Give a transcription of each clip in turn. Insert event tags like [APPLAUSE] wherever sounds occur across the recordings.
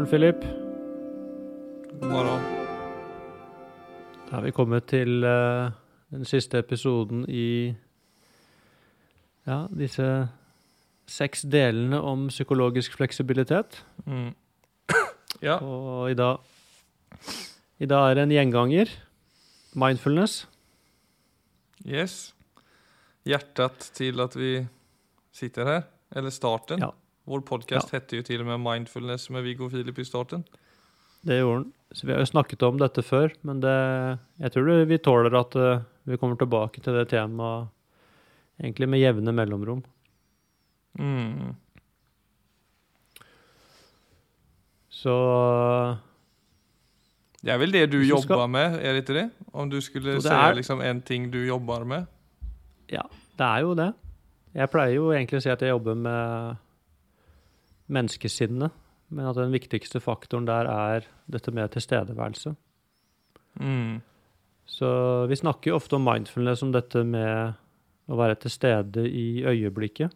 morgen, Philip. God morgen. Da har vi kommet til uh, den siste episoden i ja, disse seks delene om psykologisk fleksibilitet. Mm. [COUGHS] Ja, Og i dag, i dag er det en gjenganger. Mindfulness. yes. Hjertet til at vi sitter her. eller starten. Ja. Vår podcast hette jo til og med Mindfulness med Viggo Filip i starten. Det gjorde den. Så vi har jo snakket om dette før, men det, jeg tror vi tåler at eh, vi kommer tilbake til det temaet egentlig med jevne mellomrom. Mm. Så Det er vel det du jobber skal... med, er det ikke det? Om du skulle si er... liksom en ting du jobber med. Ja, det er jo det. Jeg pleier jo egentlig å si at jeg jobber med menneskesinnet, men at den viktigste faktoren der er dette med tilstedeværelse. Mm. Så vi snakker jo ofte om mindfulness, om dette med å være til stede i øyeblikket.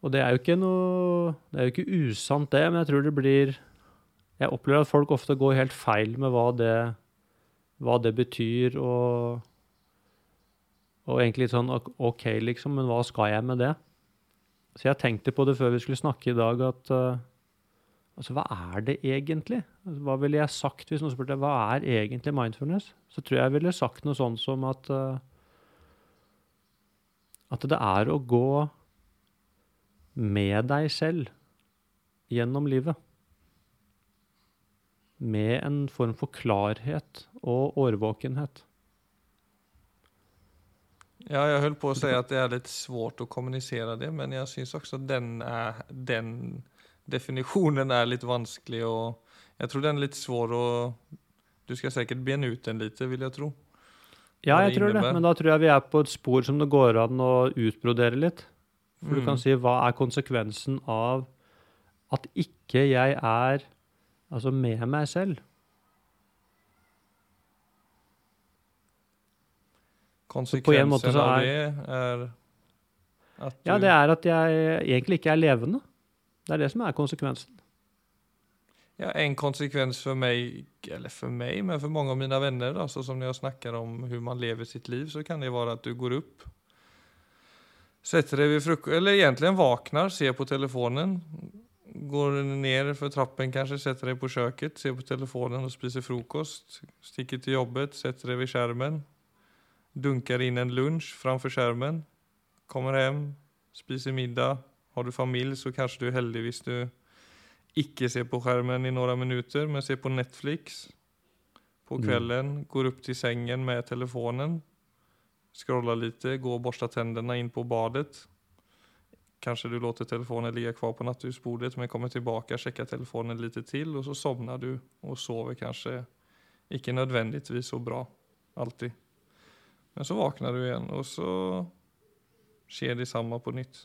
Og det er jo ikke noe Det er jo ikke usant, det, men jeg tror det blir Jeg opplever at folk ofte går helt feil med hva det, hva det betyr, og Og egentlig litt sånn OK, liksom, men hva skal jeg med det? Så jeg tenkte på det før vi skulle snakke i dag, at uh, Altså, hva er det egentlig? Altså, hva ville jeg sagt hvis noen spurte hva er egentlig mindfulness? Så tror jeg jeg ville sagt noe sånt som at uh, At det er å gå med deg selv gjennom livet. Med en form for klarhet og årvåkenhet. Ja, jeg holdt på å si at det er litt svårt å kommunisere det, men jeg syns også den, er, den definisjonen er litt vanskelig. og Jeg tror den er litt svår å du skal sikkert bene ut den litt, vil jeg tro. Ja, jeg tror det, men da tror jeg vi er på et spor som det går an å utbrodere litt. For du Mm. kan si hva er konsekvensen av at ikke jeg er altså med meg selv? Konsekvensen av det er- at du Ja, det er at jeg egentlig ikke er levende. Det er det som er konsekvensen. ja, en konsekvens for meg, eller for meg, men for mange av mine vänner, alltså som når jeg snakker om hvordan man lever sitt liv, så kan det være at du går opp, setter deg ved frokost eller egentlig våkner, ser på telefonen, går ned for trappen kanskje, sätter deg på kjøkkenet, ser på telefonen og spiser frokost, sticker til jobbet, sätter deg ved skärmen, dunkar in en lunch framför skärmen, kommer hem, spiser middag. Har du familj så kanskje du er heldig hvis du ikke ser på skjermen i noen minutter, men ser på Netflix på Mm. kvällen, går opp til sengen med telefonen, scrollar litt, går og børster tennene inn på badet. Kanskje du låter telefonen ligge kvar på nattbordet, men kommer tilbake, sjekker telefonen litt til, og så sovner du og sover kanskje ikke nødvendigvis så bra alltid. Men så våkner du igjen, og så skjer de samme på nytt.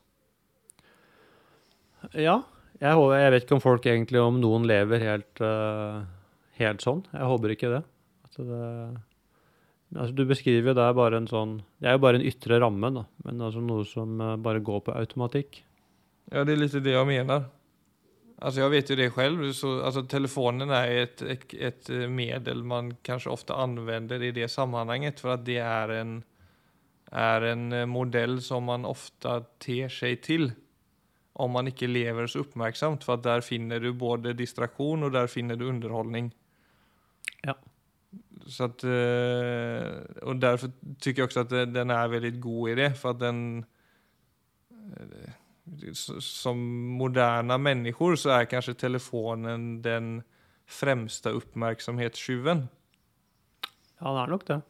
Ja, jeg, håper, jeg vet ikke om folk egentlig, om noen lever helt, uh, helt sånn. Jeg håper ikke det. Det altså, du beskriver jo det er bare en sånn Det er jo bare en ytre ramme, da, men altså noe som eh, bare går på automatikk. Ja, det er litt det jeg menar. Alltså jag vet ju det själv, så, alltså telefonen är ett, ett, ett eh, medel man kanske ofta använder i det sammanhanget för att det är en, är en eh, modell som man ofta ter sig till om man ikke lever så oppmerksomt, for der där finner du både distraksjon og der finner du underholdning. Ja. Så at, og derfor syns jeg også at den er veldig god i det for at den eh, som moderna människor så är kanske telefonen den främsta uppmärksamhetstjuven. Ja, det er nok det.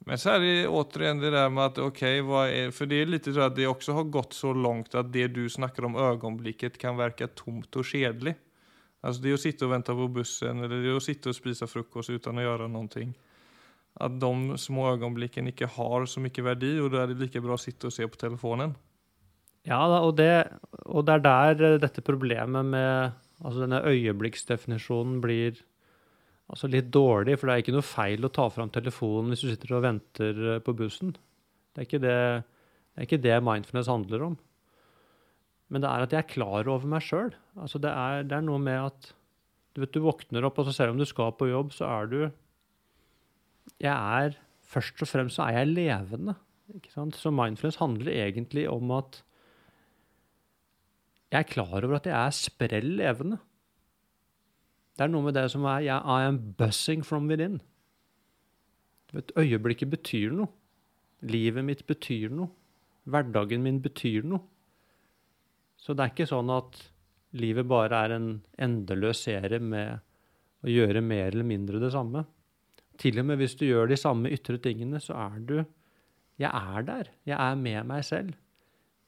Men så är det återigen det där med att okej, är, för det är lite så att det också har gått så långt att det du snackar om ögonblicket kan verka tomt och kedligt. Alltså det är att sitta och vänta på bussen eller det är att sitta och spisa frukost utan att göra någonting. Att de små øyeblikkene ikke har så mye verdi, og da er det like bra å sitte og se på telefonen. Ja, og, det, og det er der eh, dette problemet med altså denne øyeblikksdefinisjonen blir altså litt dårlig, for det er ikke noe feil å ta fram telefonen hvis du sitter og venter eh, på bussen. Det er ikke det, det, er ikke det mindfulness handler om. Men det er at jeg er klar over meg sjøl. Altså det, det er noe med at du vet, du våkner opp, og så selv om du skal på jobb, så er du Jeg er Først og fremst så er jeg levende. Ikke sant? Så mindfulness handler egentlig om at jeg er klar over at jeg er sprell levende. Det er noe med det som er jeg, I am buzzing from within. Vet, øyeblikket betyr noe. Livet mitt betyr noe. Hverdagen min betyr noe. Så det er ikke sånn at livet bare er en endeløs serie med å gjøre mer eller mindre det samme. Til og med hvis du gjør de samme ytre tingene, så er du Jeg er der. Jeg er med meg selv.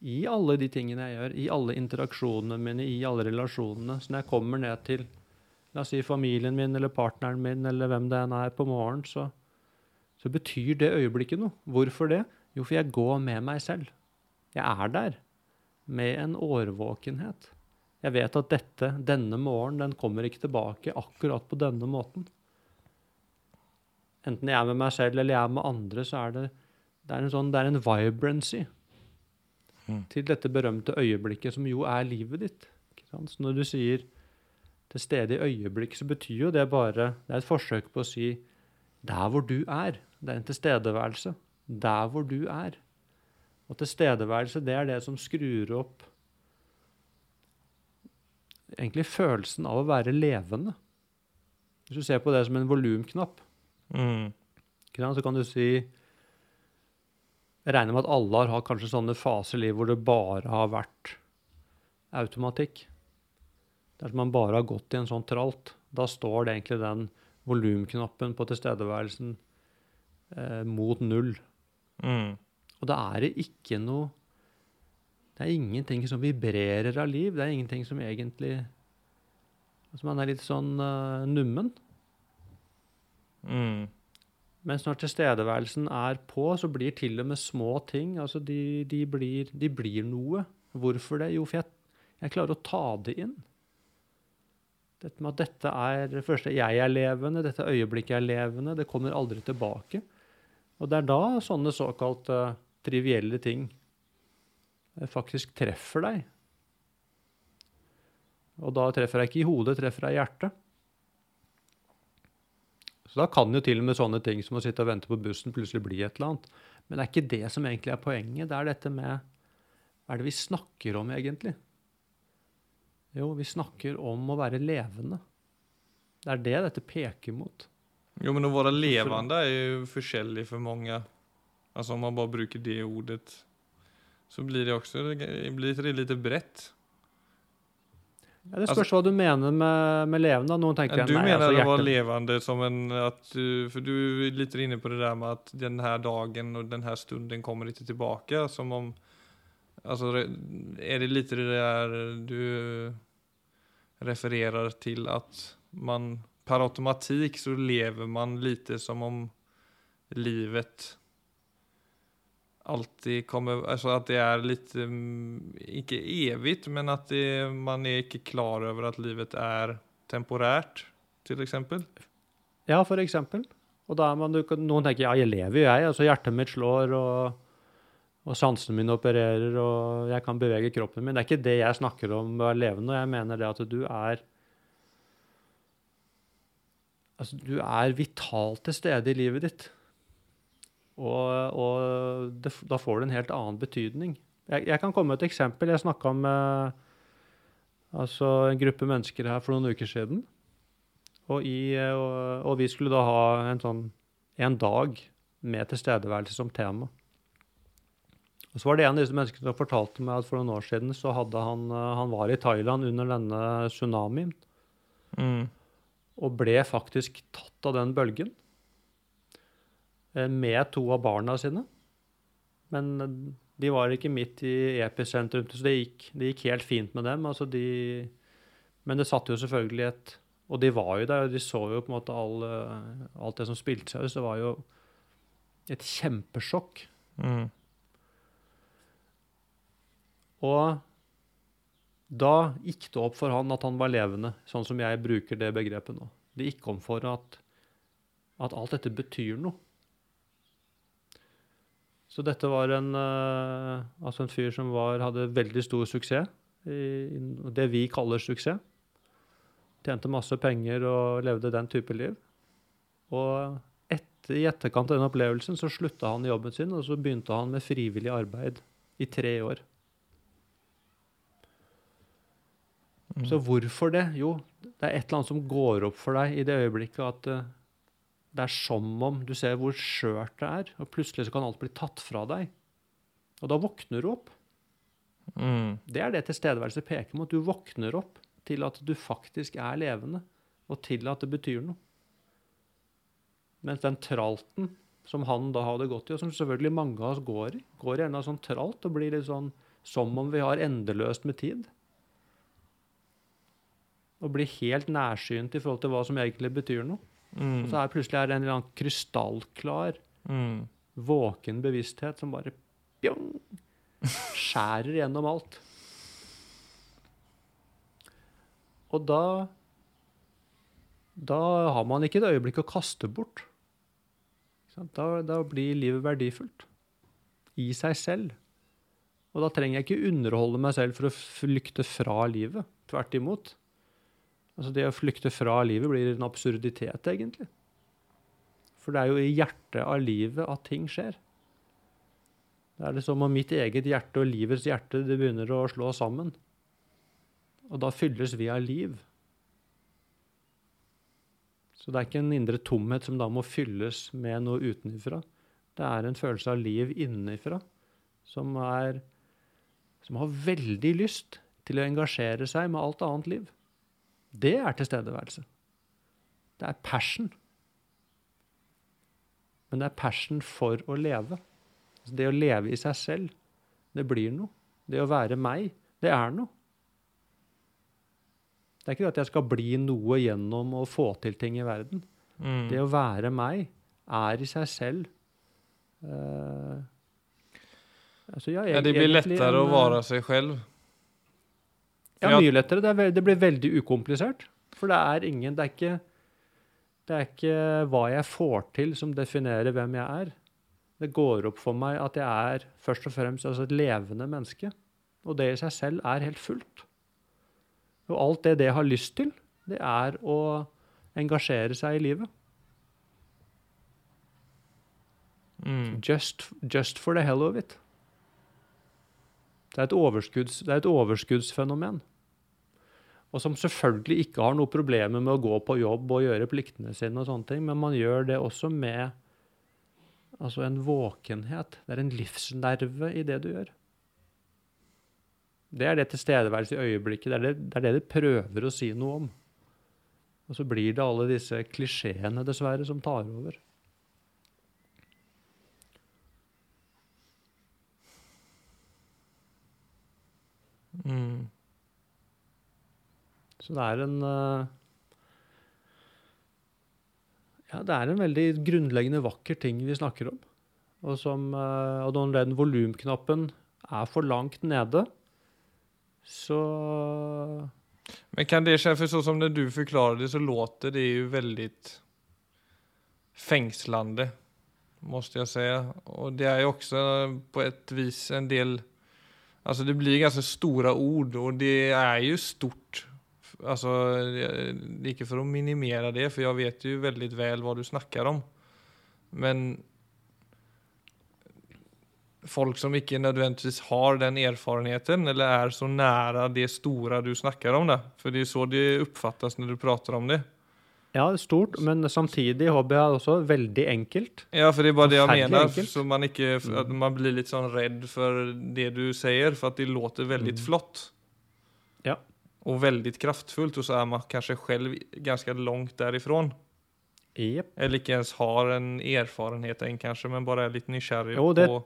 I alle de tingene jeg gjør, i alle interaksjonene mine, i alle relasjonene. Så når jeg kommer ned til la oss si familien min eller partneren min eller hvem det enn er på morgenen, så, så betyr det øyeblikket noe. Hvorfor det? Jo, for jeg går med meg selv. Jeg er der med en årvåkenhet. Jeg vet at dette, denne morgenen, den kommer ikke tilbake akkurat på denne måten. Enten jeg er med meg selv eller jeg er med andre, så er det, det er en sånn, det er en vibrancy Mm. til dette berømte øyeblikket, som jo er livet ditt. Så når du sier 'til stede i øyeblikk', så betyr jo det bare Det er et forsøk på å si 'der hvor du er'. Det er en tilstedeværelse. Der hvor du er. Og tilstedeværelse, det er det som skrur opp egentlig følelsen av å være levende. Hvis du ser på det som en volumknapp, Mm. så kan du si Jeg regner med at alle har hatt kanskje sånne faser i livet hvor det bare har vært automatikk. Dersom man bare har gått i en sånn tralt, da står det egentlig den volumknappen på tilstedeværelsen eh, mot null. Mm. Og da er det ikke noe Det er ingenting som vibrerer av liv. Det er ingenting som egentlig Altså man er litt sånn uh, nummen. Mm. Mens når tilstedeværelsen er på, så blir til og med små ting altså de, de, blir, de blir noe. Hvorfor det? Jo, for jeg, jeg klarer å ta det inn. Dette med at dette er det første jeg er levende, dette øyeblikket er levende, det kommer aldri tilbake. Og det er da sånne såkalte trivielle ting eh, faktisk treffer deg. Og da treffer jeg ikke i hodet, treffer jeg i hjertet. Så da kan jo til og med sånne ting som å sitte og vente på bussen plutselig bli et eller annet. Men det er ikke det som egentlig er poenget. Det er dette med Hva er det vi snakker om egentlig? Jo, vi snakker om å være levende. Det er det dette peker mot. Jo, men å være levende er jo forskjellig for mange. Altså om man bare bruker det ordet, så blir det også blir det litt bredt. Ja, det spørs hva du mener med, med levende. Noen tenker jeg. Du nei, mener altså, det var levende som en at For du er litt inne på det der med at denne dagen og denne stunden kommer ikke tilbake. Som om Altså, er det litt det der du refererer til at man per automatikk så lever man lite som om livet alltid kommer Altså at det er litt um, Ikke evig, men at det, man er ikke klar over at livet er temporært, eksempel. Ja, eksempel. Og da er man, noen tenker ja, jeg lever jo jeg. altså Hjertet mitt slår, og, og sansene mine opererer, og jeg kan bevege kroppen min. Det er ikke det jeg snakker om å være levende. og Jeg mener det at du er Altså, du er vitalt til stede i livet ditt. Og, og det, da får det en helt annen betydning. Jeg, jeg kan komme med et eksempel. Jeg snakka med altså, en gruppe mennesker her for noen uker siden. Og, i, og, og vi skulle da ha en sånn en dag med tilstedeværelse som tema. Og så var det en av disse menneskene som fortalte meg at for noen år siden så hadde han, eh, han var i Thailand under denne tsunamien Mm. og ble faktisk tatt av den bølgen eh, med to av barna sine. Men eh, de var ikke midt i episentrum, så det gikk, det gikk helt fint med dem. Altså de, men det satt jo selvfølgelig et Og de var jo der, og de så jo på en måte all, eh, alt det som spilte seg ut. Så det var jo et kjempesjokk. Mm. Og da gikk det opp for han at han var levende, sånn som jeg bruker det begrepet nå. Det gikk om for at, at alt dette betyr noe. Så dette var en, eh, altså en fyr som var, hadde veldig stor suksess i, det vi kaller suksess. Tjente masse penger og levde den type liv. Og etter, i etterkant av den opplevelsen så slutta han i jobben sin, og så begynte han med frivillig arbeid i tre år. Mm. Så hvorfor det? Jo, det er et eller annet som går opp for deg i det øyeblikket at eh, det er som om du ser hvor skjørt det er, og plutselig så kan alt bli tatt fra deg. Og da våkner du opp. Mm. Det er det tilstedeværelse peker mot. Du våkner opp til at du faktisk er levende, og til at det betyr noe. Mens den tralten som han da hadde gått i, og som selvfølgelig mange av oss går i, går i en av sånn tralt og blir litt sånn som om vi har endeløst med tid. Og blir helt nærsynt i forhold til hva som egentlig betyr noe. Mm. Og så er plutselig er det en eller annen krystallklar, Mm. våken bevissthet som bare pjong, skjærer gjennom alt. Og da Da har man ikke et øyeblikk å kaste bort. Da, da blir livet verdifullt. I seg selv. Og da trenger jeg ikke underholde meg selv for å flykte fra livet. Tvert imot. Altså Det å flykte fra livet blir en absurditet, egentlig. For det er jo i hjertet av livet at ting skjer. Det er det som om mitt eget hjerte og livets hjerte det begynner å slå sammen. Og da fylles vi av liv. Så det er ikke en indre tomhet som da må fylles med noe utenfra. Det er en følelse av liv innenfra som, som har veldig lyst til å engasjere seg med alt annet liv. Det er tilstedeværelse. Det er passion. Men det er passion for å leve. Altså det å leve i seg selv, det blir noe. Det å være meg, det er noe. Det er ikke det at jeg skal bli noe gjennom å få til ting i verden. Mm. Det å være meg er i seg selv uh, altså, ja, Ja, det blir lettere en, å være seg selv. Ja, mye lettere. Det, er veld, det blir veldig ukomplisert. For det er ingen Det er ikke det er ikke hva jeg får til, som definerer hvem jeg er. Det går opp for meg at jeg er først og fremst altså et levende menneske. Og det i seg selv er helt fullt. Og alt det det har lyst til, det er å engasjere seg i livet. Mm. Just, just for the hell of it. Det er et, overskudds, det er et overskuddsfenomen. Og som selvfølgelig ikke har noe problemer med å gå på jobb og gjøre pliktene sine, og sånne ting, men man gjør det også med altså en våkenhet. Det er en livsnerve i det du gjør. Det er det tilstedeværelse i øyeblikket. Det er det, det er det det prøver å si noe om. Og så blir det alle disse klisjeene, dessverre, som tar over. Mm. Så det er en eh, Ja, det er en veldig grunnleggende vakker ting vi snakker om. Og, som, eh, og når den volumknappen er for langt nede, så Men kan det skje? For sånn som når du forklarer det så låter det jo veldig fengslende, måste jeg si. Og det er jo også på et vis en del, Altså det blir ganske store ord og det er jo stort. Alltså, ikke for å inte för att minimera det, for jeg vet jo veldig vel hva du snakker om. Men folk som ikke nødvendigvis har den erfarenheten, eller er så nære det store du snakker om. det. For det er så det oppfattes når du prater om det. Ja, stort, men samtidig hobby er også veldig enkelt. Ja, for det er bare det jeg mener. enkelt. Så man, ikke, at man blir litt sånn redd for det du sier, for at det låter veldig Mm. flott. Og veldig kraftfullt, og så er man kanskje selv ganske langt derifrån. Yep. Eller ikke ens har en erfarenhet enn, kanskje, men bare er litt nysgjerrig Jo, det- på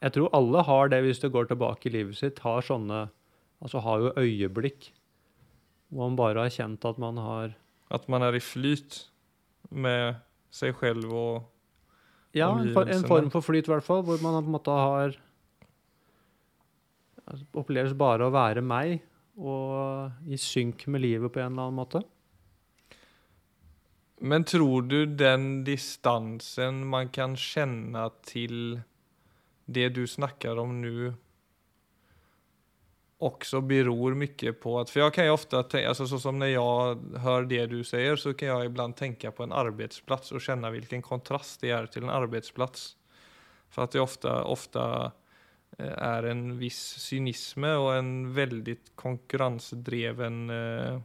Jeg tror alle har det hvis du går tilbake i livet sitt. Har sånne Altså har jo øyeblikk hvor man bare har kjent at man har at man er i flyt med seg selv og Ja, en, for, en form for flyt, i hvert fall. Hvor man på en måte har altså, Oppleves bare å være meg, og i synk med livet på en eller annen måte. Men tror du den distansen man kan kjenne til det du snakker om nå også beror mye på at For jeg kan jo ofte tänka, alltså så som når jeg hører det du sier, så kan jeg iblant tenke på en arbeidsplass og kjenne hvilken kontrast det er til en arbeidsplass. For at det ofte, ofta är en viss synisme og en veldig konkurransedreven eh,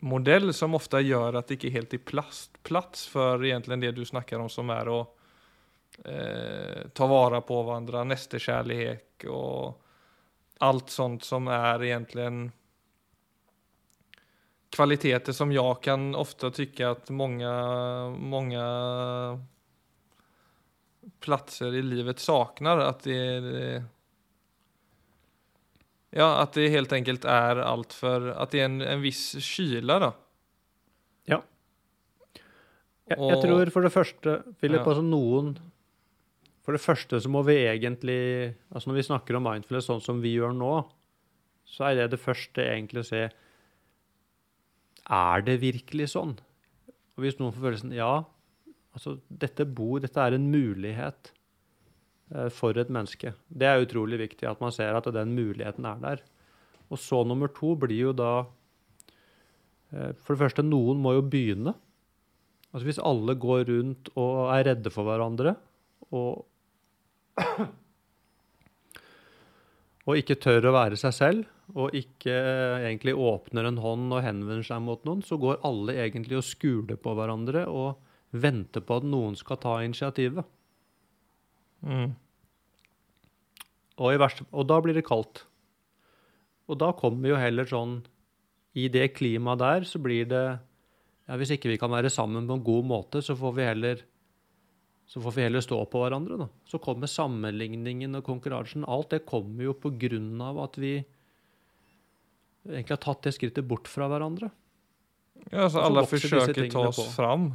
modell som ofte gjør at det ikke helt er plast, plass for egentlig det du snakker om som er å eh, ta vare på hverandre, nestekjærlighet og alt sånt som er egentlig kvaliteter som jeg kan ofte tykke at mange, många platser i livet saknar. At det, ja, att det helt enkelt är allt för att det är en, en viss kyla då. Ja. Jeg, jeg tror for det første, Philip, Ja. altså noen For det første så må vi egentlig altså Når vi snakker om mindfulness sånn som vi gjør nå, så er det det første egentlig å se Er det virkelig sånn? Og hvis noen får følelsen Ja, altså dette bor Dette er en mulighet eh, for et menneske. Det er utrolig viktig at man ser at den muligheten er der. Og så nummer to blir jo da eh, For det første, noen må jo begynne. Altså Hvis alle går rundt og er redde for hverandre og og ikke tør å være seg selv, og ikke eh, egentlig åpner en hånd og henvender seg mot noen, så går alle egentlig og skuler på hverandre og venter på at noen skal ta initiativet. Mm. Og, i verste, og da blir det kaldt. Og da kommer jo heller sånn I det klimaet der så blir det ja, Hvis ikke vi kan være sammen på en god måte, så får vi heller så får vi heller stå på hverandre. da. Så kommer sammenligningen og konkurransen. Alt det kommer jo på grunn av at vi egentlig har tatt det skrittet bort fra hverandre. Ja, alle så dessa försöker tingene ta oss fram.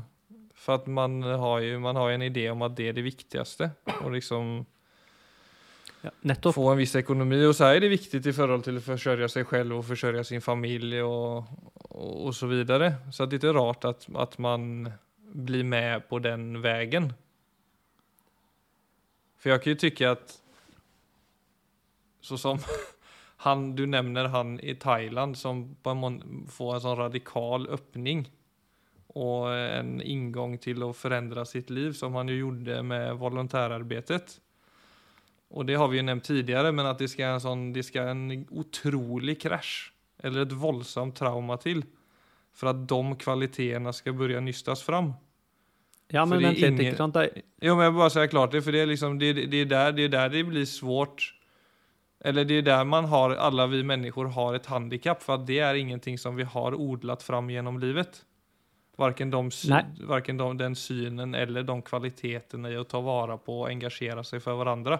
För att man har ju man har en idé om att det är det viktigaste. Och liksom Ja, nettopp. få en viss ekonomi. Och så är det viktigt i förhållande till att försörja sig själv och försörja sin familj och, och, och så vidare. Så att det är inte rart att, att man blir med på den vägen. För jag kan ju tycka att så som [LAUGHS] han, du nämner han i Thailand som får en sån radikal öppning och en ingång till att förändra sitt liv som han ju gjorde med volontärarbetet. Och det har vi ju nämnt tidigare, men att det ska en sån, det ska en otrolig krasch eller ett våldsamt trauma till för att de kvaliteterna ska börja nystas fram. Ja, men vent litt. ikke sant? Det, Jo, men jeg bare sier säga klart det, for det er, liksom, det, det, er der, det er der det blir svårt. Eller det er der man har, alle vi mennesker har et handikapp, for det er ingenting som vi har odlat fram gjennom livet. Varken, de, varken de, den synen eller de kvaliteterna i att ta vara på och engagera sig för varandra.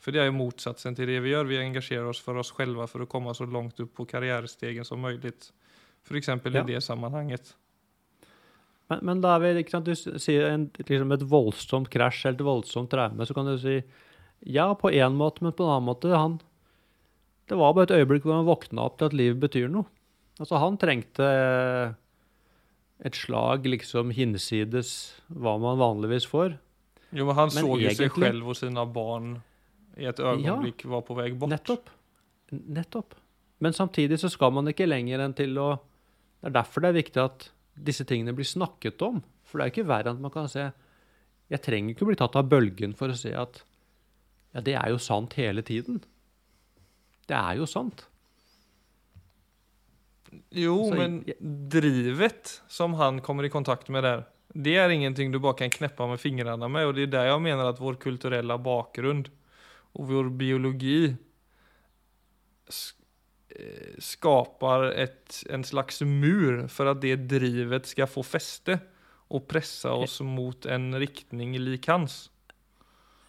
För det är ju motsatsen till det vi gör. Vi engagerar oss för oss själva för att komma så långt upp på karriärstegen som möjligt. För exempel Ja. i det sammanhanget. Men, men da er vi, ikke sant, du sier en, liksom et voldsomt krasj eller et voldsomt traume, så kan du si ja, på én måte, men på en annen måte han, Det var bare et øyeblikk hvor han våkna opp til at livet betyr noe. Altså, han trengte et slag liksom hinsides hva man vanligvis får. Jo, men han Men så jo egentlig... seg selv og sine barn i et øyeblikk ja, var på vei bort. Nettopp. Nettopp. Men samtidig så skal man ikke lenger enn til å Det er derfor det er viktig at disse tingene blir snakket om. For det er jo ikke verre enn at man kan se Jeg trenger ikke å bli tatt av bølgen for å se at ja, det er jo sant hele tiden. Det er jo sant. Jo, Så men drivet som han kommer i kontakt med der, det er ingenting du bare kan kneppe med fingrene med Og det er der jeg mener at vår kulturelle bakgrunn og vår biologi skaper eh, skapar en slags mur for at det drivet skal få feste og pressa oss mot en riktning lik hans.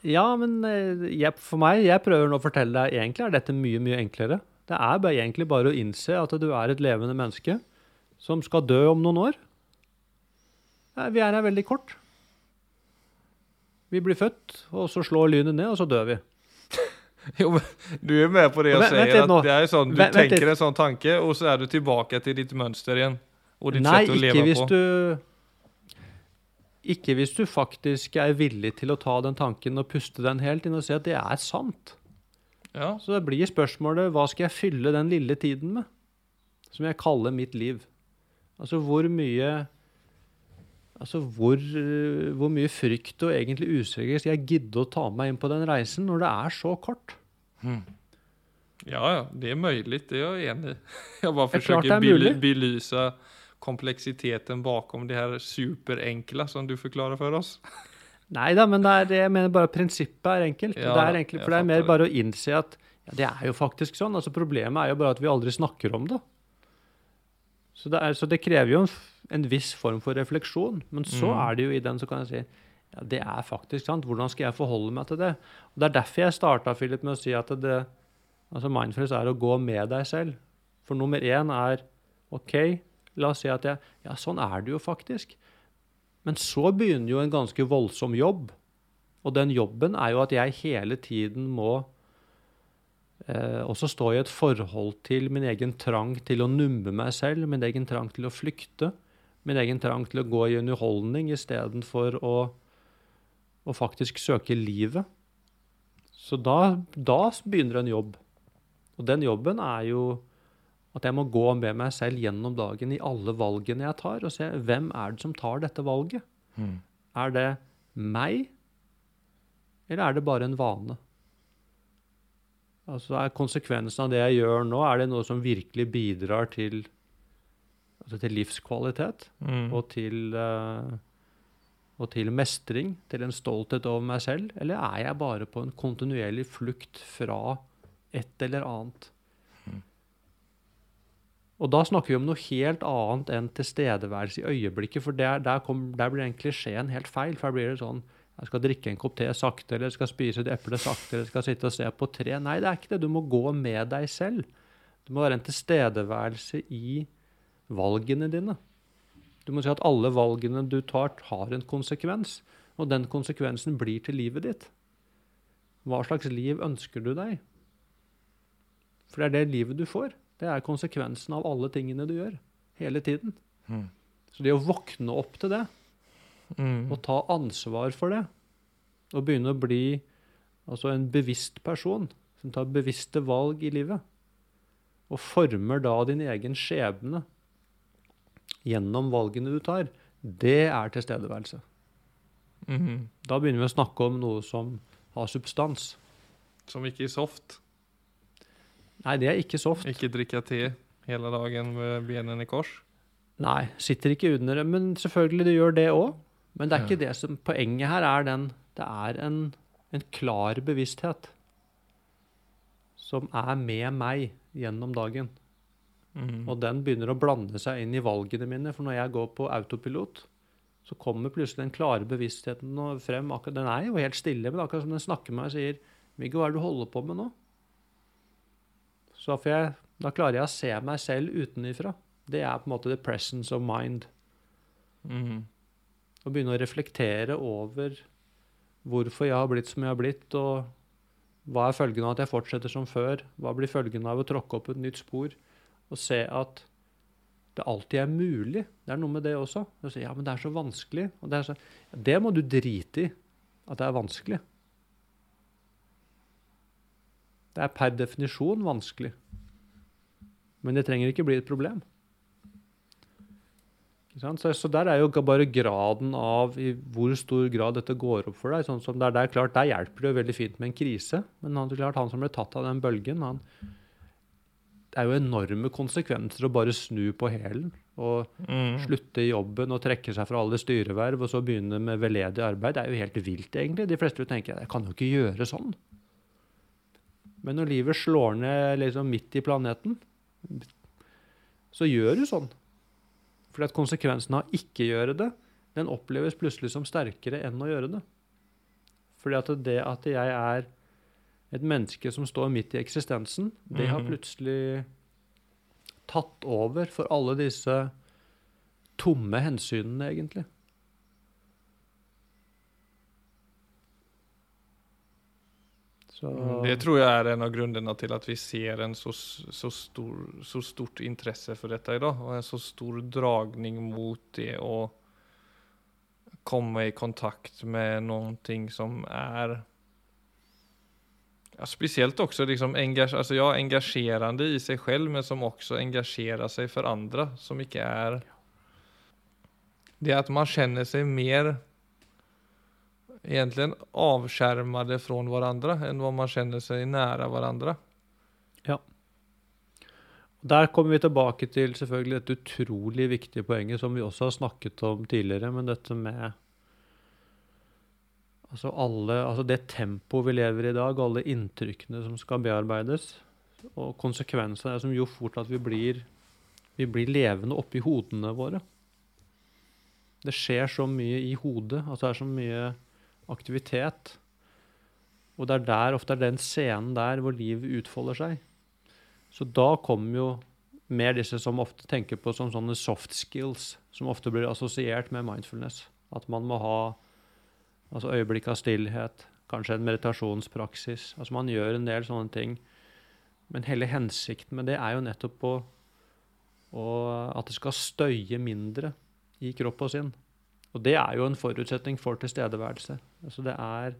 Ja, men eh, jeg, for meg, jeg prøver nå å fortelle deg Egentlig er dette mye, mye enklere. Det er bare, egentlig bare å innse at du er et levende menneske som skal dø om noen år. Vi er her veldig kort. Vi blir født, og så slår lynet ned, og så dør vi. [LAUGHS] Jo, men du er med på det at säger, lite att nå. det är sån, du Vä- tenker en sånn tanke og så er du tilbake til ditt mønster igjen. Og ditt Nei, sätt att ikke hvis på. du Ikke hvis du faktisk er villig til å ta den tanken og puste den helt inn og se at det er sant. Ja. Så det blir spørsmålet hva skal jeg fylle den lille tiden med? Som jeg kaller mitt liv. Altså hvor mye Altså hvor, eh, hvor mye frykt og egentlig usikkerhet skal jeg gidde å ta meg inn på den reisen når det er så kort? Ja, ja, det er mulig. Det er jeg enig i. [LAUGHS] Jeg bare forsøker å belyse komplexiteten bakom det her superenkle som du forklarer for oss. [LAUGHS] Nei da, men det er, jeg mener bare prinsippet er enkelt. Ja det er enkelt, for det er mer bare å innse at ja, det er jo faktisk sånn. altså Problemet er jo bare at vi aldri snakker om det. Så det, er, så det krever jo en, en viss form for refleksjon. Men så Mm. er det jo i den så kan jeg si ja, det er faktisk sant. Hvordan skal jeg forholde meg til det? Og Det er derfor jeg starta Philip, med å si at det, altså mindfulness er å gå med deg selv. For nummer én er OK, la oss si at jeg Ja, sånn er det jo faktisk. Men så begynner jo en ganske voldsom jobb. Og den jobben er jo at jeg hele tiden må eh, også stå i et forhold til min egen trang til å numme meg selv, min egen trang til å flykte, min egen trang til å gå i underholdning istedenfor å, å faktisk søke livet. Så da, da begynner en jobb. Og den jobben er jo at jeg må gå med meg selv gjennom dagen i alle valgene jeg tar, og se hvem er det som tar dette valget. Er det meg, eller er det bare en vane? Altså er konsekvensen av det jeg gjør nå, er det noe som virkelig bidrar til, altså til livskvalitet Mm. og til, uh, og til mestring, til en stolthet over meg selv? Eller er jeg bare på en kontinuerlig flukt fra et eller annet? Og da snakker vi om noe helt annet enn tilstedeværelse i øyeblikket, for der, der, kom, der blir den klisjeen helt feil. For der blir det sånn jeg skal drikke en kopp te sakte, eller jeg skal spise et eple sakte, eller jeg skal sitte og se på tre. Nei, det er ikke det. Du må gå med deg selv. Det må være en tilstedeværelse i valgene dine. Du må si at alle valgene du tar, har en konsekvens, og den konsekvensen blir til livet ditt. Hva slags liv ønsker du deg? For det er det livet du får. Det er konsekvensen av alle tingene du gjør, hele tiden. Mm. Så det å våkne opp til det, Mm. og ta ansvar for det, og begynne å bli altså en bevisst person som tar bevisste valg i livet, og former da din egen skjebne gjennom valgene du tar, det er tilstedeværelse. Mm. Da begynner vi å snakke om noe som har substans. Som ikke er soft. Nei, det er ikke soft. Ikke drikke te hele dagen med benene i kors. Nei, sitter ikke under det. Men selvfølgelig, du gjør det òg. Men det er ikke det som Poenget her er den Det er en, en klar bevissthet som er med meg gjennom dagen. Mm. Og den begynner å blande seg inn i valgene mine. For når jeg går på autopilot, så kommer plutselig den klare bevisstheten frem. Akkurat, den er jo helt stille, men akkurat som den snakker med meg og sier 'Viggo, hva er det du holder på med nå?' Så jeg, da klarer jeg å se meg selv utenifra. Det er på en måte the presence of mind. Mm. Å begynne å reflektere over hvorfor jeg har blitt som jeg har blitt, og hva er følgen av at jeg fortsetter som før? Hva blir følgen av å tråkke opp et nytt spor? Og se at det alltid er mulig. Det er noe med det også. Å si, ja, men det er så vanskelig. Og det, er så, det må du drite i, at det er vanskelig. Det er per definisjon vanskelig. Men det trenger ikke bli et problem. Så, så der er jo bare graden av i hvor stor grad dette går opp for deg. Sånn som der, der, klart, der hjelper det jo veldig fint med en krise, men han, klart, han som ble tatt av den bølgen, han, det er jo enorme konsekvenser å bare snu på hælen og Mm. slutte i jobben og trekke seg fra alle styreverv og så begynne med veldedig arbeid. Det er jo helt vilt, egentlig. De fleste vil tenke jeg kan jo ikke gjøre sånn. Men når livet slår ned liksom midt i planeten, så gjør du sånn. Fordi at konsekvensen av ikke gjøre det, den oppleves plutselig som sterkere enn å gjøre det. Fordi at det at jeg er et menneske som står midt i eksistensen, det har Mhm. plutselig tatt over for alle disse tomme hensynene, egentlig. Så Mm, Det tror jeg er en av grunnene til at vi ser en så, så, stor, så stort interesse for dette i dag, og en så stor dragning mot det å komme i kontakt med noe som er Ja, Spesielt også liksom engasj, altså, ja, engasjerende i seg selv, men som også engasjerer seg for andre, som ikke er det at man kjenner seg mer egentligen avskärmade från varandra än vad man känner sig nära varandra. Der kommer vi tilbake til selvfølgelig dette utrolig viktige poenget som vi også har snakket om tidligere, men dette med altså alle, altså det tempoet vi lever i i dag, alle inntrykkene som skal bearbeides, og konsekvensene er som jo fort at vi blir, vi blir levende oppi hodene våre. Det skjer så mye i hodet, altså det er så mye aktivitet. Og det er der, ofte er den scenen der hvor livet utfolder seg. Så da kommer jo mer disse som ofte tenker på som sånne soft skills, som ofte blir assosiert med mindfulness. At man må ha altså øyeblikk av stillhet, kanskje en meditasjonspraksis. Altså man gjør en del sånne ting. Men hele hensikten med det er jo nettopp på at det skal støye mindre i kropp og sinn. Og det er jo en forutsetning for tilstedeværelse. Altså det er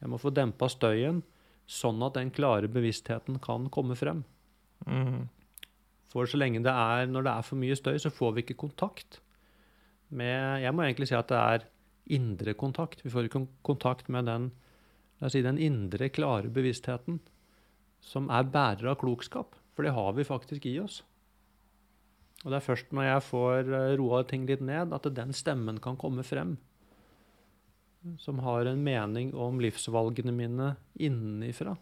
Jeg må få dempa støyen, sånn at den klare bevisstheten kan komme frem. Mm. For så lenge det er Når det er for mye støy, så får vi ikke kontakt med Jeg må egentlig si at det er indre kontakt. Vi får ikke kontakt med den, si, den indre, klare bevisstheten som er bærer av klokskap. For det har vi faktisk i oss. Og det er først når jeg får eh, roa ting litt ned, at den stemmen kan komme frem. Som har en mening om livsvalgene mine innenifra.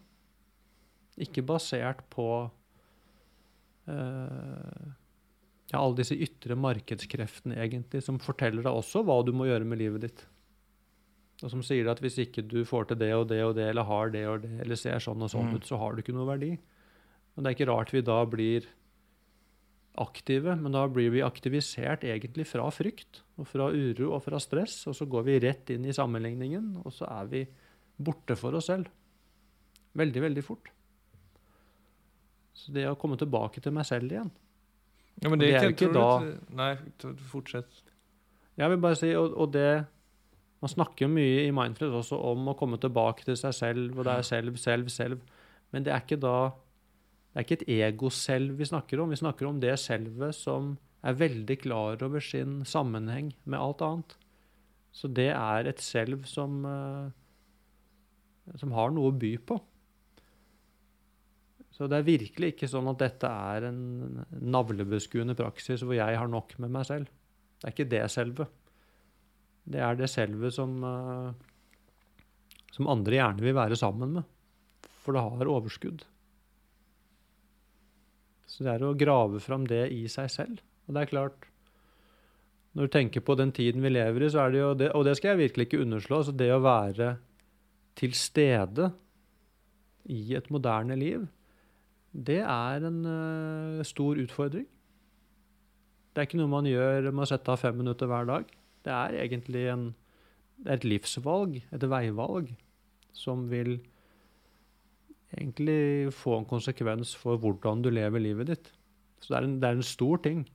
Ikke basert på uh, ja, alle disse ytre markedskreftene egentlig, som forteller deg også hva du må gjøre med livet ditt. Og som sier at hvis ikke du får til det og det og det, eller har det og det, eller ser sånn og sånn Mm. ut, så har du ikke noe verdi. Men det er ikke rart vi da blir aktive, men da blir vi aktivisert egentlig fra frykt, og fra uro og fra stress, og så går vi rett inn i sammenligningen, og så er vi borte for oss selv. Veldig, veldig fort. Så det å komme tilbake til meg selv igjen, Ja, men det, det er kan, ju tror inte du då- inte- Nej, t- fortsätt. Jeg vil bare si, og, og det Man snakker jo mye i Mindfred også om å komme tilbake til seg selv, og det er selv, selv, selv. Men det er ikke da Det er ikke et ego-selv vi snakker om. Vi snakker om det selvet som er veldig klar over sin sammenheng med alt annet. Så det er et selv som eh, som har noe å by på. Så det er virkelig ikke sånn at dette er en navlebeskuende praksis hvor jeg har nok med meg selv. Det er ikke det selve. Det er det selve som, eh, som andre gjerne vil være sammen med. For det har overskudd. Så det er å grave fram det i seg selv. Og det er klart Når du tenker på den tiden vi lever i, så er det jo det Og det skal jeg virkelig ikke underslå. Så det å være til stede i et moderne liv, det er en uh, stor utfordring. Det er ikke noe man gjør med å sette av fem minutter hver dag. Det er egentlig en, det er et livsvalg, et veivalg, som vil egentlig få en konsekvens for hvordan du lever livet ditt. Så det er en, det er en stor ting.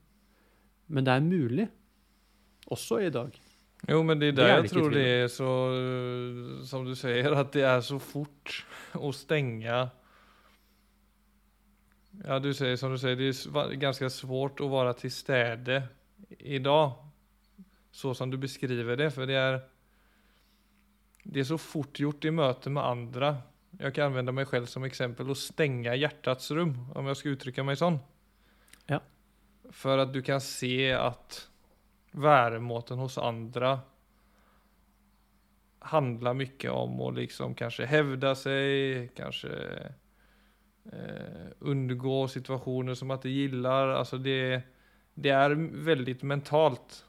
Men det er mulig, også i dag. Jo, men det er Det jeg det tror det er så, eh, som du sier, at det er så fort [LAUGHS] å stenge Ja, du sier som du sier, det er ganske svårt å være til stede i dag, Så som du beskriver det, For det er, det er så fort gjort i møte med andra. Jag kan använda mig själv som exempel och stänga hjärtats rum, om jag ska uttrycka mig sånn. Ja. För att du kan se att væremåten hos andre handlar mye om å liksom kanske hävda sig, kanske eh, undgå situationer som at de gillar. Alltså det, det är väldigt mentalt.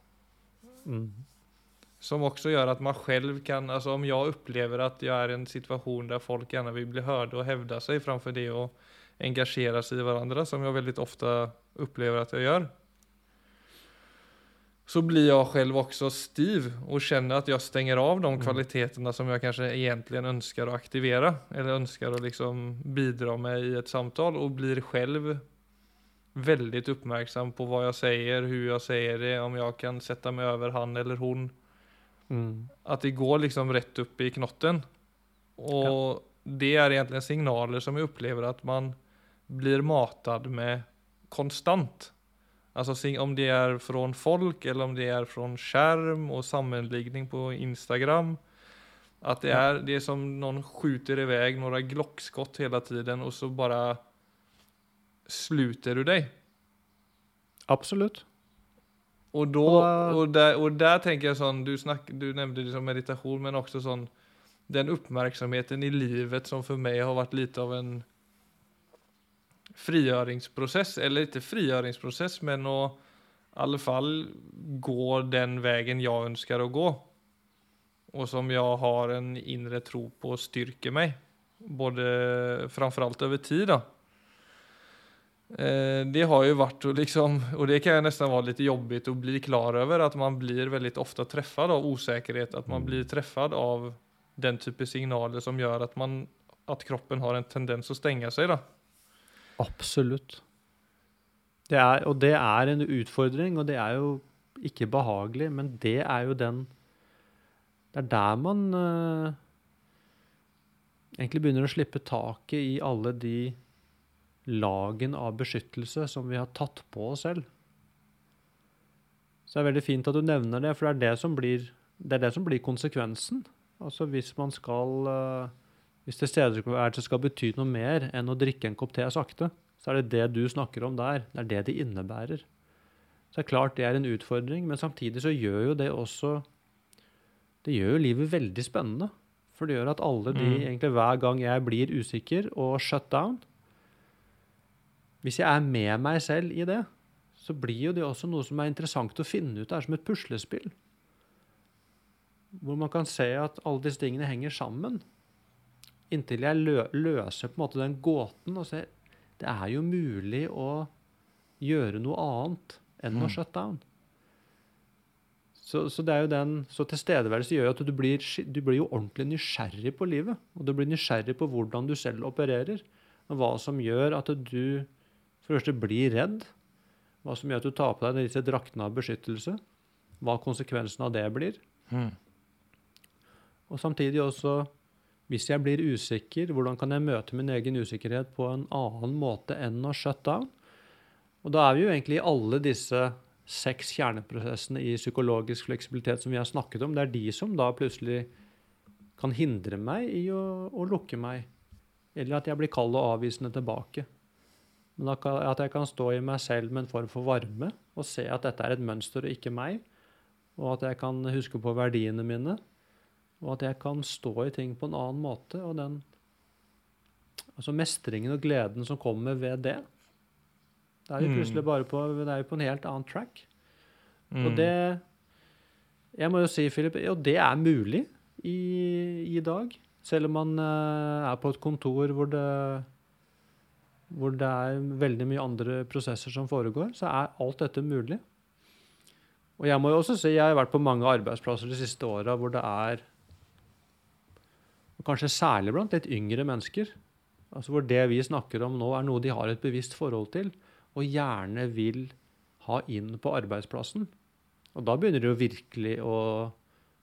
Mm. Som också gör att man själv kan, alltså om jag upplever att jag är i en situation där folk gärna vill bli hörda och hävda sig framför det och engagera sig i varandra, som jag väldigt ofta upplever att jag gör. Så blir jag själv också stiv och känner att jag stänger av de Mm. kvaliteterna som jag kanske egentligen önskar att aktivera. Eller önskar att liksom bidra med i ett samtal och blir själv väldigt uppmärksam på vad jag säger, hur jag säger det, om jag kan sätta mig över han eller hon Mm. att det går liksom rett opp i knotten. Och det er egentlig signaler som jeg opplever at man blir matad med konstant. Altså om det er fra folk eller om det er fra skjerm og sammenligning på Instagram. At det er, det er som någon skjuter iväg noen glockskott hele tiden og så bare sluter du deg. Absolutt. Och da, og, der, og, der, tenker jeg sånn du, snak, du nevnte det som meditation men også sånn den oppmerksomheten i livet som for meg har vært litt av en frigjøringsprosess. eller ikke frigjøringsprosess, men å i alle fall gå den veien jeg ønsker å gå. Og som jeg har en indre tro på styrker meg. Både framfor alt over tid då. Eh, det har ju varit och liksom, och det kan ju nästan vara lite jobbigt att bli klar över att man blir väldigt ofta träffad av osäkerhet, att man blir träffad av den typen signaler som gör att man, att kroppen har en tendens att stänga sig då. Absolutt. Det er, og det er en utfordring, og det er jo ikke behagelig, men det er jo den Det er der man uh, egentlig begynner å slippe taket i alle de lagen av beskyttelse som vi har tatt på oss selv. Så det er veldig fint at du nevner det, for det er det som blir, det det som blir konsekvensen. Altså hvis man skal eh, Hvis tilstedeværelse skal bety noe mer enn å drikke en kopp te sakte, så er det det du snakker om der. Det er det det innebærer. Så det er klart det er en utfordring, men samtidig så gjør jo det også Det gjør jo livet veldig spennende. For det gjør at alle de, Mm. egentlig hver gang jeg blir usikker og shut down Hvis jeg er med meg selv i det, så blir jo det også noe som er interessant å finne ut. Er som et puslespill. Hvor man kan se at alle disse tingene henger sammen. Inntil jeg lø løser på en måte den gåten og ser det er jo mulig å gjøre noe annet enn å Mm. shut down. Så, så det er jo den, så tilstedeværelse gjør jo at du blir, du blir jo ordentlig nysgjerrig på livet. Og du blir nysgjerrig på hvordan du selv opererer. Og hva som gjør at du for det første bli redd. Hva som gjør at du tar på deg disse draktene av beskyttelse. Hva konsekvensen av det blir. Og samtidig også, hvis jeg blir usikker, hvordan kan jeg møte min egen usikkerhet på en annen måte enn å shut down? Og da er vi jo egentlig i alle disse seks kjerneprosessene i psykologisk fleksibilitet som vi har snakket om. Det er de som da plutselig kan hindre meg i å, å lukke meg. Eller at jeg blir kald og avvisende tilbake. Men at jeg kan stå i meg selv med en form for varme og se at dette er et mønster og ikke meg. Og at jeg kan huske på verdiene mine. Og at jeg kan stå i ting på en annen måte. Og den altså mestringen og gleden som kommer ved det. Da er Mm. plutselig bare på, det er jo på en helt annen track. Mm. Og det Jeg må jo si, Philip, og det er mulig i, i dag. Selv om man uh, er på et kontor hvor det hvor det er veldig mye andre prosesser som foregår, så er alt dette mulig. Og jeg må jo også si, jeg har vært på mange arbeidsplasser de siste åra hvor det er Kanskje særlig blant litt yngre mennesker. Altså Hvor det vi snakker om nå, er noe de har et bevisst forhold til, og gjerne vil ha inn på arbeidsplassen. Og da begynner det jo virkelig å,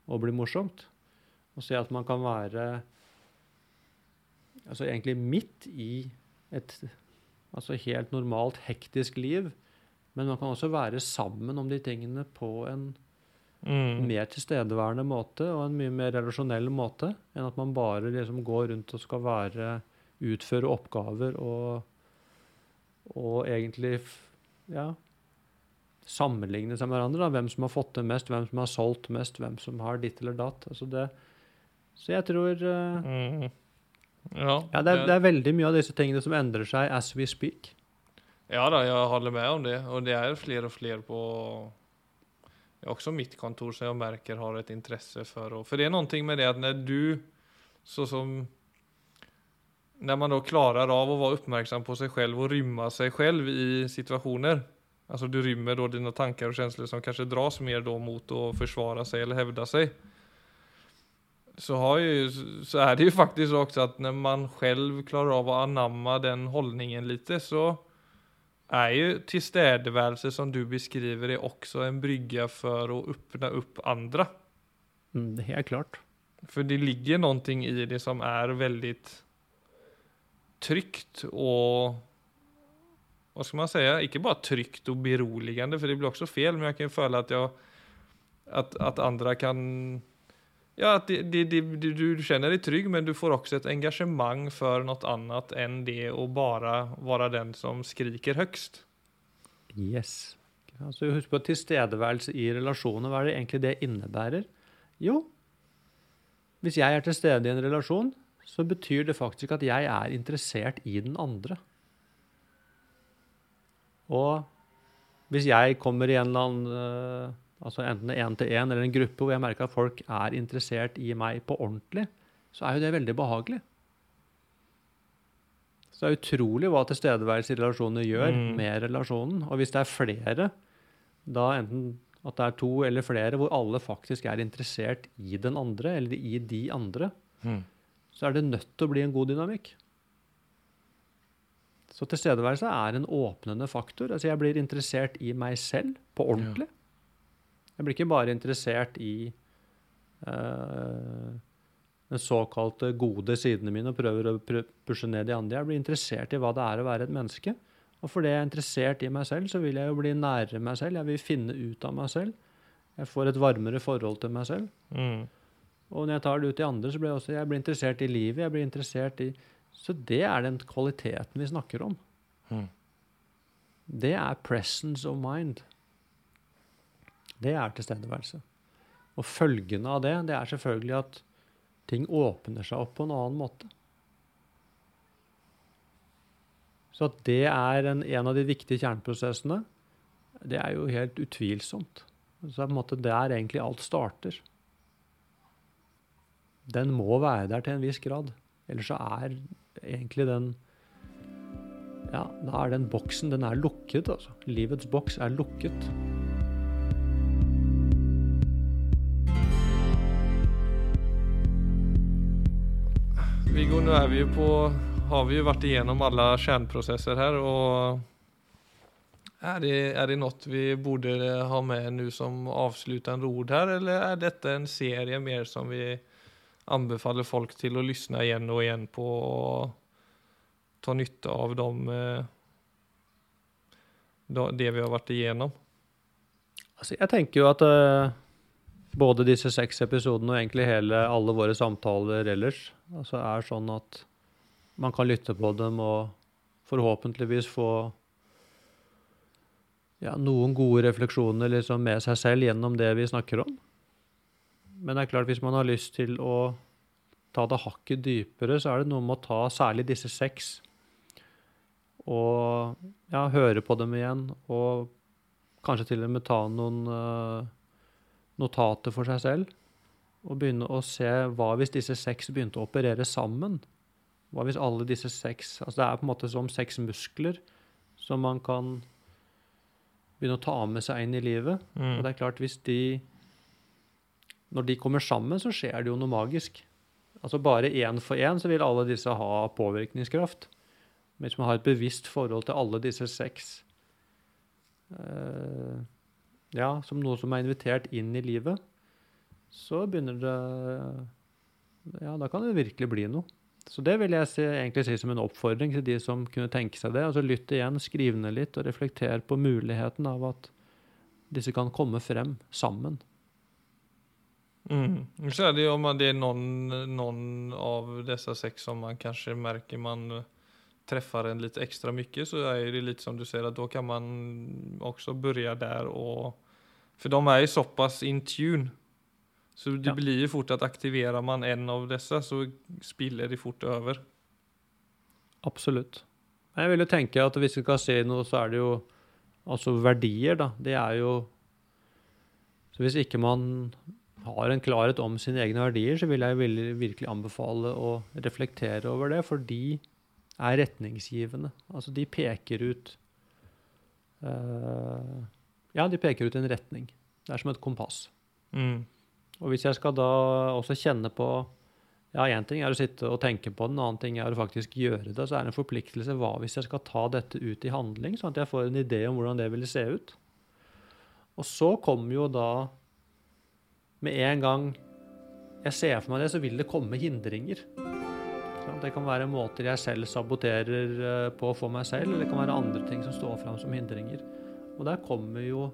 å bli morsomt. Å se at man kan være altså egentlig midt i et altså helt normalt, hektisk liv. Men man kan også være sammen om de tingene på en Mm. mer tilstedeværende måte og en mye mer relasjonell måte enn at man bare liksom går rundt og skal være utføre oppgaver og, og egentlig ja, sammenligne seg med hverandre. Da. Hvem som har fått til mest, hvem som har solgt mest, hvem som har ditt eller datt. Altså det, så jeg tror uh, Mm. Ja, ja, det, er, det er veldig mye av disse tingene som endrer seg as we speak. Ja, da, jeg holder med om det. Og det er flere og flere på også mitt kontor som jeg merker har et intresse for Och, For det er noe med det at når du, så som Når man da klarer av å være oppmerksom på seg selv og rømme seg selv i situationer. Altså du rymmer dine tanker og och känslor som kanskje dras mer da mot å forsvare seg eller hevde sig. Så, har ju, så är det ju faktiskt också att när man själv klarar av att anamma den hållningen lite så är ju tilstedeværelse som du beskriver det också en brygga för att öppna upp andra. Mm, det är klart. För det ligger någonting i det som är väldigt tryggt og Hva skal man si? Ikke bare tryggt og beroligende, for det blir også fel men jeg kan føle att jag at, at andre kan Ja, at de, de, de, du kjenner deg trygg, men du får også et engasjement for noe annet enn det å bare være den som skriker høyest. Yes. Altså, husk på tilstedeværelse i relasjoner. Hva er det egentlig det innebærer? Jo, hvis jeg er til stede i en relasjon, så betyr det faktisk at jeg er interessert i den andre. Og hvis jeg kommer i en eller annen uh, altså enten én til én eller en gruppe hvor jeg merker at folk er interessert i meg på ordentlig, så er jo det veldig behagelig. Så det er utrolig hva tilstedeværelse i relasjoner gjør mm. med relasjonen. Og hvis det er flere, da enten at det er to eller flere hvor alle faktisk er interessert i den andre, eller i de andre, mm. så er det nødt til å bli en god dynamikk. Så tilstedeværelse er en åpnende faktor. Altså jeg blir interessert i meg selv på ordentlig. Ja. Jeg blir ikke bare interessert i uh, den såkalte gode sidene mine og prøver å pushe ned de andre. Jeg blir interessert i hva det er å være et menneske. Og fordi jeg er interessert i meg selv, så vil jeg jo bli nærere meg selv. Jeg vil finne ut av meg selv. Jeg får et varmere forhold til meg selv. Mm. Og når jeg tar det ut i andre, så blir jeg også jeg blir interessert i livet. jeg blir interessert i... Så det er den kvaliteten vi snakker om. Mm. Det er presence of mind. Det er tilstedeværelse. Og følgene av det, det er selvfølgelig at ting åpner seg opp på en annen måte. Så at det er en, en av de viktige kjerneprosessene, det er jo helt utvilsomt. Så det er på en måte der egentlig alt starter. Den må være der til en viss grad. Ellers så er egentlig den Ja, da er den boksen den er lukket, altså. Livets boks er lukket. Viggo, nå er vi på har vi jo vært igjennom alle kjerneprosesser her. og er det, er det noe vi burde ha med nå som avsluttende ord her, eller er dette en serie mer som vi anbefaler folk til å lytte igjen og igjen på og ta nytte av dem, det vi har vært igjennom? Altså, jeg tenker jo at uh, både disse seks episodene og egentlig hele, alle våre samtaler ellers altså er sånn at man kan lytte på dem og forhåpentligvis få ja, noen gode refleksjoner liksom med seg selv gjennom det vi snakker om. Men det er klart, hvis man har lyst til å ta det hakket dypere, så er det noe med å ta særlig disse seks og ja, høre på dem igjen. Og kanskje til og med ta noen uh, notater for seg selv. Og begynne å se hva hvis disse seks begynte å operere sammen? Hva hvis alle disse seks Altså det er på en måte som seks muskler som man kan begynne å ta med seg inn i livet. Mm. Og det er klart, hvis de Når de kommer sammen, så skjer det jo noe magisk. Altså bare én for én så vil alle disse ha påvirkningskraft. Men hvis man har et bevisst forhold til alle disse seks uh, Ja, som noe som er invitert inn i livet, så begynner det Ja, da kan det virkelig bli noe. Så det vil jeg si, egentlig si som en oppfordring til de som kunne tenke seg det. Altså Lytt igjen, skriv ned litt, og reflekter på muligheten av at disse kan komme frem sammen. Mm. Så er det jo om det er noen, noen, av disse seks som man kanskje merker man treffer en litt ekstra mye, så er det litt som du sier, at da kan man også begynne der og For de er jo såpass in tune så det ja. blir ju fort at aktiverer man en av disse, så spiller de fort over. Absolutt. Jeg vil jo tenke at hvis vi skal se noe, så er det jo altså verdier, da. Det er jo Så hvis ikke man har en klarhet om sine egne verdier, så vil jeg virkelig anbefale å reflektere over det, for de er retningsgivende. Altså, de peker ut uh, Ja, de peker ut en retning. Det er som et kompass. Mm. Og hvis jeg skal da også kjenne på ja, Én ting er å sitte og tenke på den, en annen ting er å faktisk gjøre det. Så er det en forpliktelse. Hva hvis jeg skal ta dette ut i handling, sånn at jeg får en idé om hvordan det ville se ut? Og så kommer jo da Med en gang jeg ser for meg det, så vil det komme hindringer. Sant? Det kan være måter jeg selv saboterer eh, på for meg selv, eller det kan være andre ting som står fram som hindringer. Og der kommer jo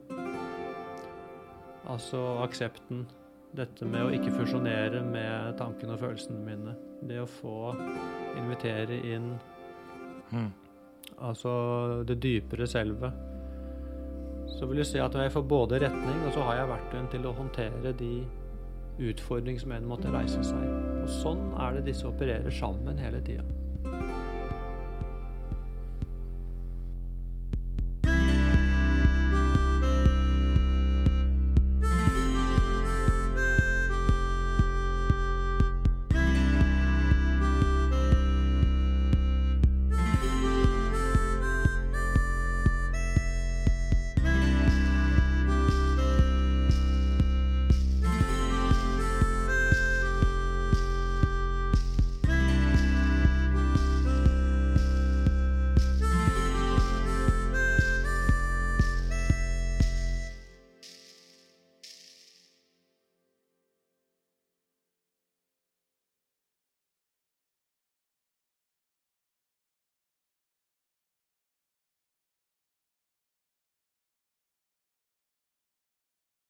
altså aksepten. Dette med å ikke fusjonere med tankene og følelsene mine. Det å få invitere inn Mm. altså det dypere selvet. Så vil du si at jeg får både retning, og så har jeg verktøyene til å håndtere de utfordringer som en måtte reise seg. Og sånn er det disse opererer sammen hele tida.